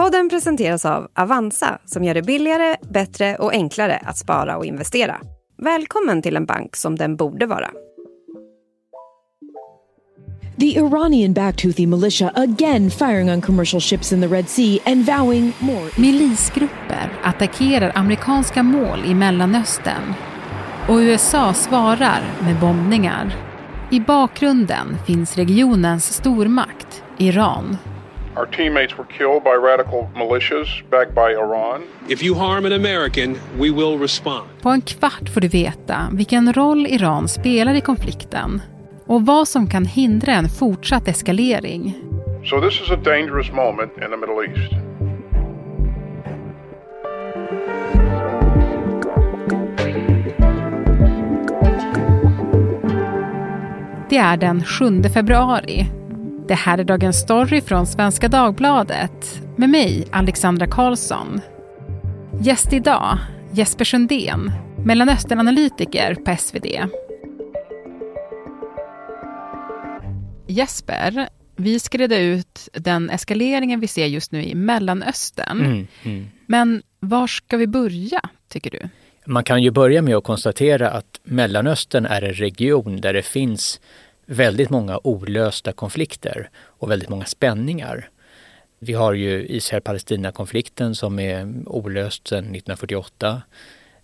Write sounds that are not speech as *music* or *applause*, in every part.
Podden presenteras av Avanza som gör det billigare, bättre och enklare att spara och investera. Välkommen till en bank som den borde vara. The Iranian backed Houthi militia again firing on commercial ships in the Red Sea and vowing more. Milisgrupper attackerar amerikanska mål i Mellanöstern och USA svarar med bombningar. I bakgrunden finns regionens stormakt, Iran. Our teammates were killed by radical militias backed by Iran. If you harm an American, we will respond. På en kvart får du veta vilken roll Iran spelar i konflikten och vad som kan hindra en fortsatt eskalering. So this is a dangerous moment in the Middle East. Det är den 7 februari. Det här är Dagens Story från Svenska Dagbladet med mig, Alexandra Karlsson. Gäst idag, Jesper Sundén, Mellanösternanalytiker på SvD. Jesper, vi ska reda ut den eskaleringen vi ser just nu i Mellanöstern. Mm, mm. Men var ska vi börja, tycker du? Man kan ju börja med att konstatera att Mellanöstern är en region där det finns väldigt många olösta konflikter och väldigt många spänningar. Vi har ju Israel-Palestina-konflikten som är olöst sedan 1948.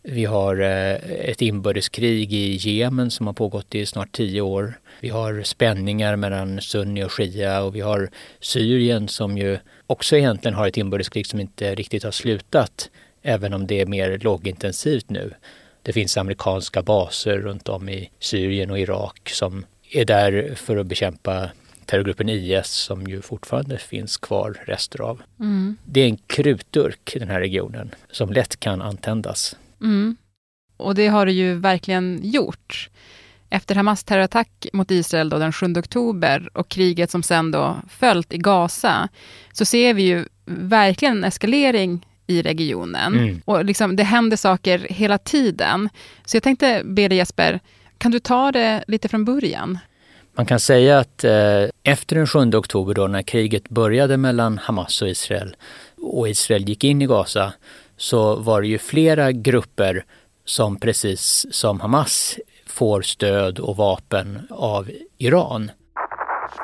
Vi har eh, ett inbördeskrig i Jemen som har pågått i snart tio år. Vi har spänningar mellan sunni och shia och vi har Syrien som ju också egentligen har ett inbördeskrig som inte riktigt har slutat, även om det är mer lågintensivt nu. Det finns amerikanska baser runt om i Syrien och Irak som är där för att bekämpa terrorgruppen IS som ju fortfarande finns kvar rester av. Mm. Det är en krutdurk den här regionen som lätt kan antändas. Mm. Och det har det ju verkligen gjort. Efter Hamas terrorattack mot Israel då den 7 oktober och kriget som sen då följt i Gaza, så ser vi ju verkligen en eskalering i regionen. Mm. Och liksom, det händer saker hela tiden. Så jag tänkte be dig Jesper, kan du ta det lite från början? Man kan säga att eh, efter den 7 oktober då när kriget började mellan Hamas och Israel och Israel gick in i Gaza så var det ju flera grupper som precis som Hamas får stöd och vapen av Iran.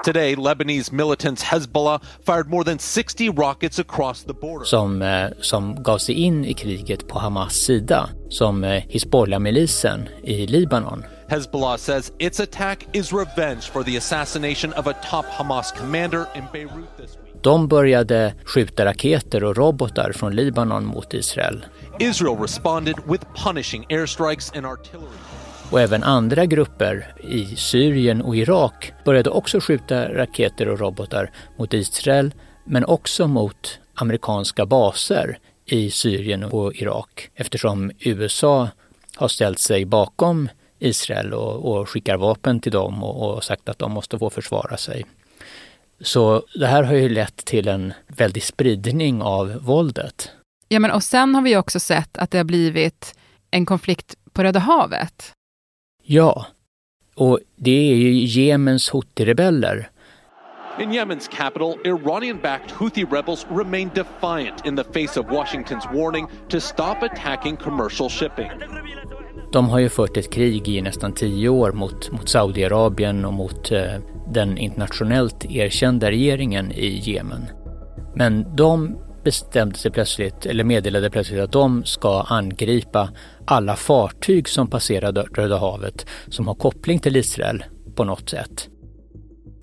Today, Lebanese militants Hezbollah fired more than 60 rockets across the border. Som, eh, som gav sig in i kriget på Hamas sida, som eh, Hizbollah-milisen i Libanon. Hezbollah says its attack is revenge for the assassination of a top Hamas commander in Beirut this week. De började skjuta raketer och robotar från Libanon mot Israel. Israel responded with punishing airstrikes and artillery. Och även andra grupper i Syrien och Irak började också skjuta raketer och robotar mot Israel, men också mot amerikanska baser i Syrien och Irak eftersom USA har ställt sig bakom Israel och, och skickar vapen till dem och, och sagt att de måste få försvara sig. Så det här har ju lett till en väldig spridning av våldet. Ja, men och sen har vi också sett att det har blivit en konflikt på Röda havet. Ja, och det är ju Jemens Houthi-rebeller In Yemen's capital, Iranian-backed Houthi rebels remain defiant in the face of Washingtons warning to stop attacking commercial shipping. De har ju fört ett krig i nästan tio år mot, mot Saudiarabien och mot eh, den internationellt erkända regeringen i Jemen. Men de bestämde sig plötsligt, eller meddelade plötsligt att de ska angripa alla fartyg som passerar Röda havet som har koppling till Israel på något sätt.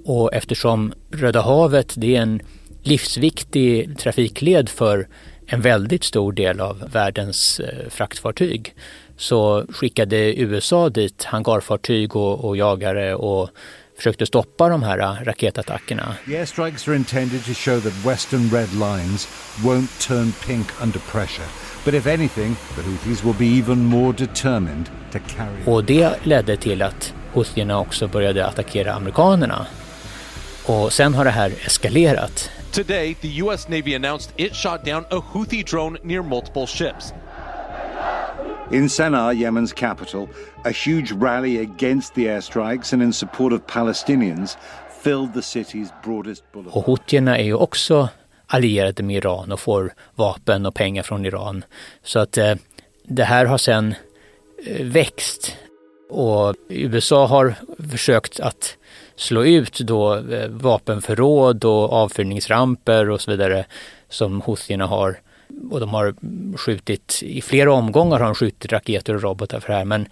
Och eftersom Röda havet det är en livsviktig trafikled för en väldigt stor del av världens eh, fraktfartyg så skickade USA dit hangarfartyg och, och jagare och försökte stoppa de här raketattackerna. The airstrikes are intended to show that Western red lines won't turn pink under pressure. But if anything, the Houthis will be even more determined to carry Och det ledde till att Houthierna också började attackera amerikanerna. Och sen har det här eskalerat. Today, the U.S. Navy announced it shot down a Houthi drone near multiple ships. In Sana'a, Yemen's capital, a huge rally against the airstrikes and in support of Palestinians filled the city's broadest boulevard. Och Houthierna är ju också allierade med Iran och får vapen och pengar från Iran. Så att eh, det här har sen eh, växt och USA har försökt att slå ut då eh, vapenförråd och avfyrningsramper och så vidare som houthierna har. Och de har skjutit, i flera omgångar har de skjutit raketer och robotar för det här men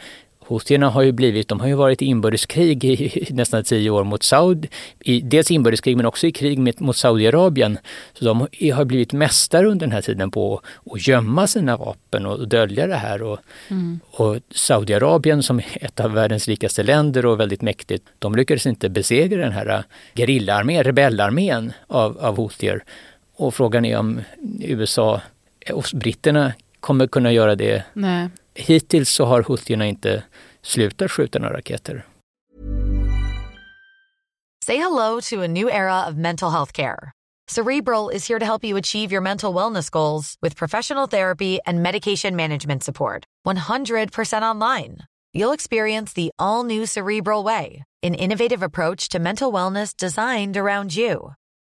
Houthierna har ju blivit, de har ju varit i inbördeskrig i nästan tio år mot Saudi, i, dels inbördeskrig men också i krig med, mot Saudiarabien. Så de har blivit mästare under den här tiden på att gömma sina vapen och dölja det här. Och, mm. och Saudiarabien som är ett av världens rikaste länder och väldigt mäktigt, de lyckades inte besegra den här gerillaarmén, rebellarmén av, av houthier. Och frågan är om USA och britterna kommer kunna göra det. Nej. Hittills så har houthierna inte slutat skjuta några raketer. Say hello to a new era of mental health care. Cerebral is here to help you achieve your mental wellness goals with professional therapy and medication management support. 100% online. You'll experience the all new Cerebral Way, an innovative approach to mental wellness designed around you.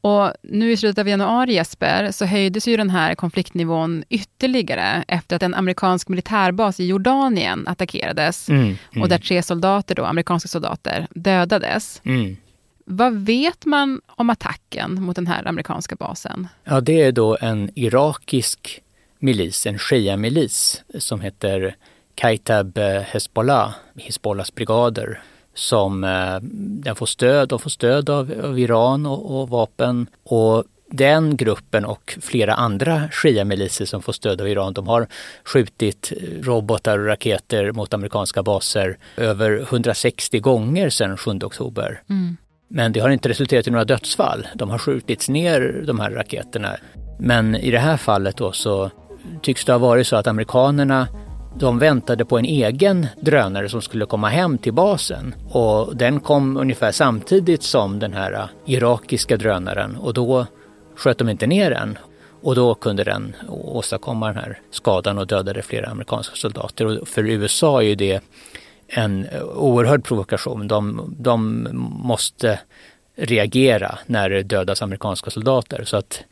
Och nu i slutet av januari, Jesper, så höjdes ju den här konfliktnivån ytterligare efter att en amerikansk militärbas i Jordanien attackerades mm, mm. och där tre soldater, då, amerikanska soldater, dödades. Mm. Vad vet man om attacken mot den här amerikanska basen? Ja, det är då en irakisk milis, en shia-milis som heter Kaitab Hezbollah, Hezbollahs brigader som eh, den får stöd. De får stöd av, av Iran och, och, vapen. Och den gruppen och flera andra shia-miliser som får stöd av Iran, de har skjutit robotar och raketer mot amerikanska baser över 160 gånger sedan 7 oktober. Mm. Men det har inte resulterat i några dödsfall. De har skjutits ner de här raketerna. Men i det här fallet då så tycks det ha varit så att amerikanerna de väntade på en egen drönare som skulle komma hem till basen och den kom ungefär samtidigt som den här irakiska drönaren och då sköt de inte ner den och då kunde den åstadkomma den här skadan och dödade flera amerikanska soldater. Och för USA är ju det en oerhörd provokation. De, de måste reagera när det dödas amerikanska soldater. Så att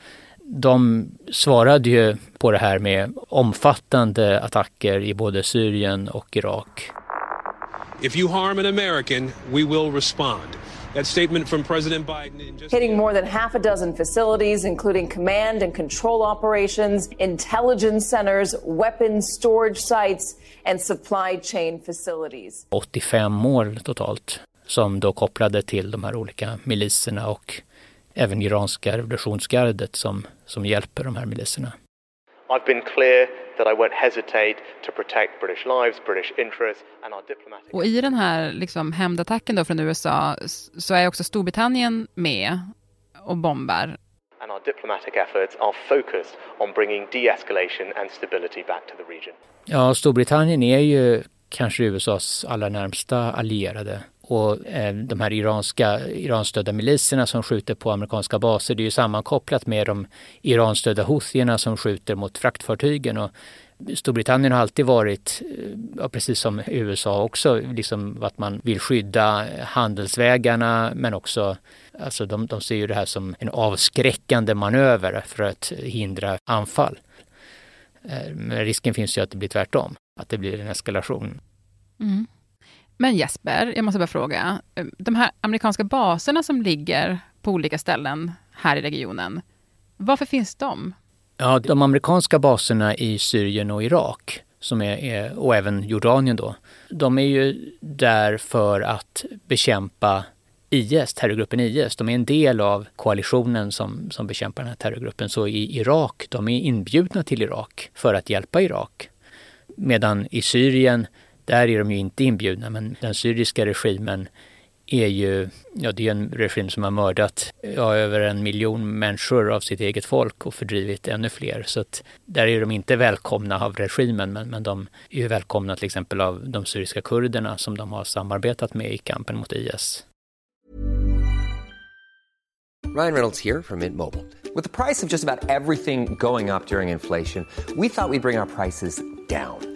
de svarade ju på det här med omfattande attacker i både Syrien och Irak. If you harm an American, we will respond. That statement from President Biden. Just... Hitting more than half a dozen facilities, including command and control operations, intelligence centers, weapons storage sites and supply chain facilities. 85 mål totalt som då kopplade till de här olika miliserna och även iranska revolutionsgardet som, som hjälper de här miliserna. I've been clear that I won't hesitate to protect British lives, British interests and our diplomatic... Och i den här liksom hämndattacken då från USA så är också Storbritannien med och bombar. And our diplomatic efforts are focused on bringing de-escalation and stability back to the region. Ja, Storbritannien är ju kanske USAs allra närmsta allierade och eh, de här iranska, Iranstödda miliserna som skjuter på amerikanska baser, det är ju sammankopplat med de Iranstödda houthierna som skjuter mot fraktfartygen. Och Storbritannien har alltid varit, eh, ja, precis som USA också, liksom att man vill skydda handelsvägarna men också, alltså de, de ser ju det här som en avskräckande manöver för att hindra anfall. Eh, men risken finns ju att det blir tvärtom, att det blir en eskalation. Mm. Men Jesper, jag måste bara fråga. De här amerikanska baserna som ligger på olika ställen här i regionen, varför finns de? Ja, de amerikanska baserna i Syrien och Irak som är, och även Jordanien då, de är ju där för att bekämpa IS, terrorgruppen IS. De är en del av koalitionen som, som bekämpar den här terrorgruppen. Så i Irak, de är inbjudna till Irak för att hjälpa Irak. Medan i Syrien, där är de ju inte inbjudna, men den syriska regimen är ju, ja det är en regim som har mördat ja, över en miljon människor av sitt eget folk och fördrivit ännu fler. Så att där är de inte välkomna av regimen men, men de är ju välkomna till exempel av de syriska kurderna som de har samarbetat med i kampen mot IS. Ryan Reynolds här från Mint Mobile. Med priset på nästan allt som går upp under inflationen, trodde vi att vi skulle bring våra priser down.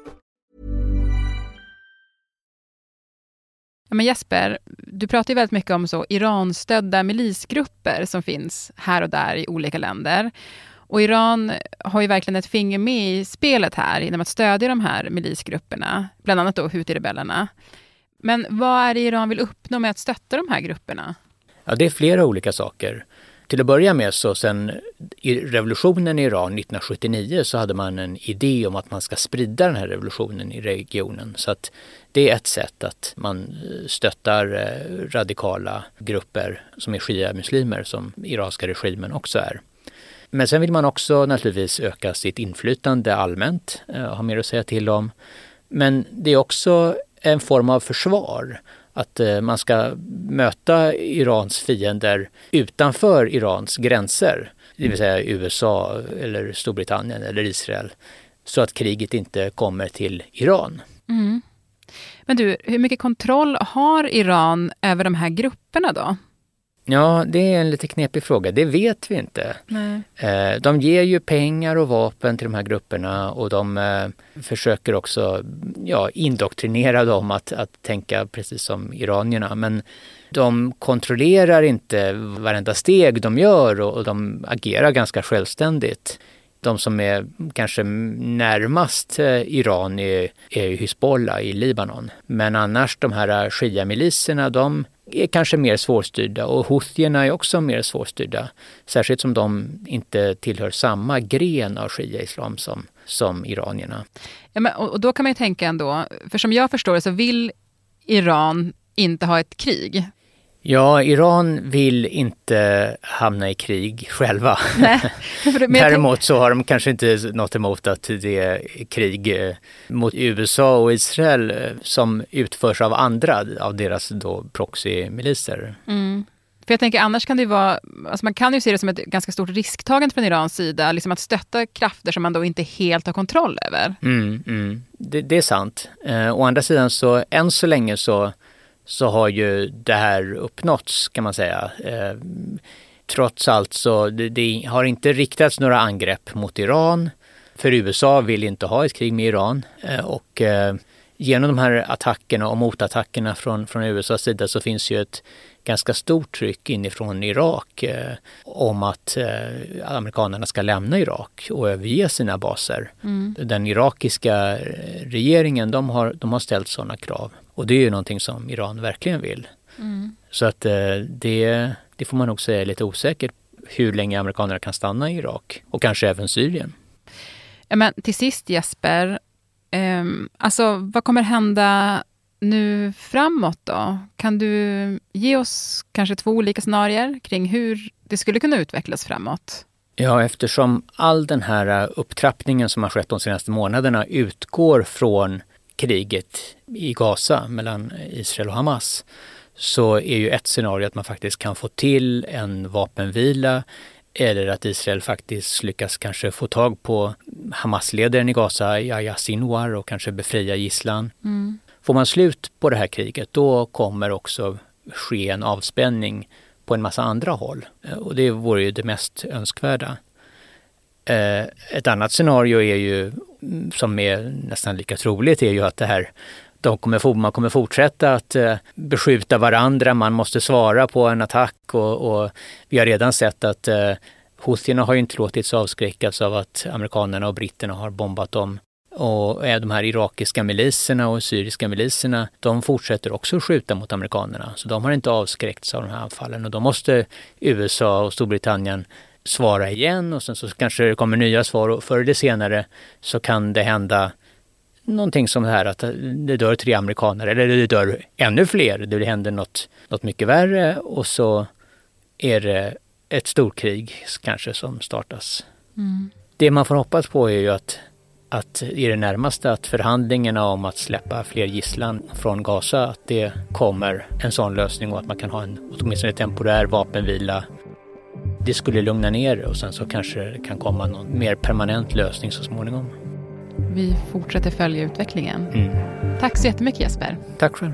men Jesper, du pratar ju väldigt mycket om så Iranstödda milisgrupper som finns här och där i olika länder. Och Iran har ju verkligen ett finger med i spelet här genom att stödja de här milisgrupperna, bland annat då Houthi-rebellerna. Men vad är det Iran vill uppnå med att stötta de här grupperna? Ja, det är flera olika saker. Till att börja med så sen revolutionen i Iran 1979 så hade man en idé om att man ska sprida den här revolutionen i regionen. Så att det är ett sätt att man eh, stöttar eh, radikala grupper som är shia-muslimer som iranska regimen också är. Men sen vill man också naturligtvis öka sitt inflytande allmänt, eh, ha mer att säga till om. Men det är också en form av försvar att man ska möta Irans fiender utanför Irans gränser, det vill säga USA eller Storbritannien eller Israel, så att kriget inte kommer till Iran. Mm. Men du, hur mycket kontroll har Iran över de här grupperna då? Ja, det är en lite knepig fråga. Det vet vi inte. Nej. Eh, de ger ju pengar och vapen till de här grupperna och de eh, försöker också ja, indoktrinera dem att, att tänka precis som iranierna. Men de kontrollerar inte varenda steg de gör och de agerar ganska självständigt de som är kanske närmast eh, Iran är, är Hizbollah i Libanon. Men annars de här shia-miliserna, de är kanske mer svårstyrda och houthierna är också mer svårstyrda. Särskilt som de inte tillhör samma gren av shia-islam som, som iranierna. Ja, men, och då kan man ju tänka ändå, för som jag förstår det så vill Iran inte ha ett krig. Ja, Iran vill inte hamna i krig själva. *laughs* Nej, Däremot så har de kanske inte något emot att det är krig eh, mot USA och Israel eh, som utförs av andra av deras då proxymiliser. Mm. För jag tänker annars kan det vara, alltså man kan ju se det som ett ganska stort risktagande från Irans sida, liksom att stötta krafter som man då inte helt har kontroll över. Mm, mm. Det, det, är sant. Eh, å andra sidan så än så länge så så har ju det här uppnåtts kan man säga. Eh, trots allt så det, det har inte riktats några angrepp mot Iran. För USA vill inte ha ett krig med Iran. Eh, och eh, genom de här attackerna och motattackerna från, från USAs sida så finns ju ett ganska stort tryck inifrån Irak eh, om att eh, amerikanerna ska lämna Irak och överge sina baser. Mm. Den irakiska regeringen de har, de har ställt sådana krav. Och det är ju någonting som Iran verkligen vill. Mm. Så att eh, det, det får man nog säga är lite osäkert hur länge amerikanerna kan stanna i Irak och kanske även Syrien. Ja, men till sist Jesper, eh, alltså vad kommer hända nu framåt då? Kan du ge oss kanske två olika scenarier kring hur det skulle kunna utvecklas framåt? Ja, eftersom all den här upptrappningen som har skett de senaste månaderna utgår från kriget i Gaza mellan Israel och Hamas så är ju ett scenario att man faktiskt kan få till en vapenvila eller att Israel faktiskt lyckas kanske få tag på Hamas-ledaren i Gaza, Yahya Sinwar, och kanske befria gisslan. Mm. Får man slut på det här kriget, då kommer också ske en avspänning på en massa andra håll. Eh, och det vore ju det mest önskvärda. Eh, ett annat scenario är ju, mm, som är nästan lika troligt, är ju att det här de kommer, man kommer fortsätta att eh, beskjuta varandra, man måste svara på en attack och, och vi har redan sett att eh, Houthierna har ju inte låtit sig avskräckas av att amerikanerna och britterna har bombat dem och de här irakiska miliserna och syriska miliserna, de fortsätter också skjuta mot amerikanerna. Så de har inte avskräckts av de här anfallen och då måste USA och Storbritannien svara igen och sen så kanske det kommer nya svar och förr eller senare så kan det hända någonting som det här att det dör tre amerikaner eller det dör ännu fler. Det händer något, något mycket värre och så är det ett storkrig kanske som startas. Mm. Det man får hoppas på är ju att, att i det närmaste att förhandlingarna om att släppa fler gisslan från Gaza, att det kommer en sån lösning och att man kan ha en åtminstone temporär vapenvila. Det skulle lugna ner och sen så kanske det kan komma någon mer permanent lösning så småningom. Vi fortsätter följa utvecklingen. Mm. Tack så jättemycket Jesper. Tack själv.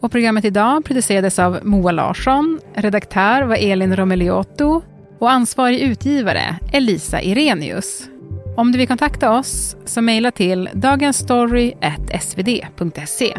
Och programmet idag producerades av Moa Larsson, redaktör var Elin Romeliotto och ansvarig utgivare Elisa Irenius. Om du vill kontakta oss så mejla till dagensstory.svd.se.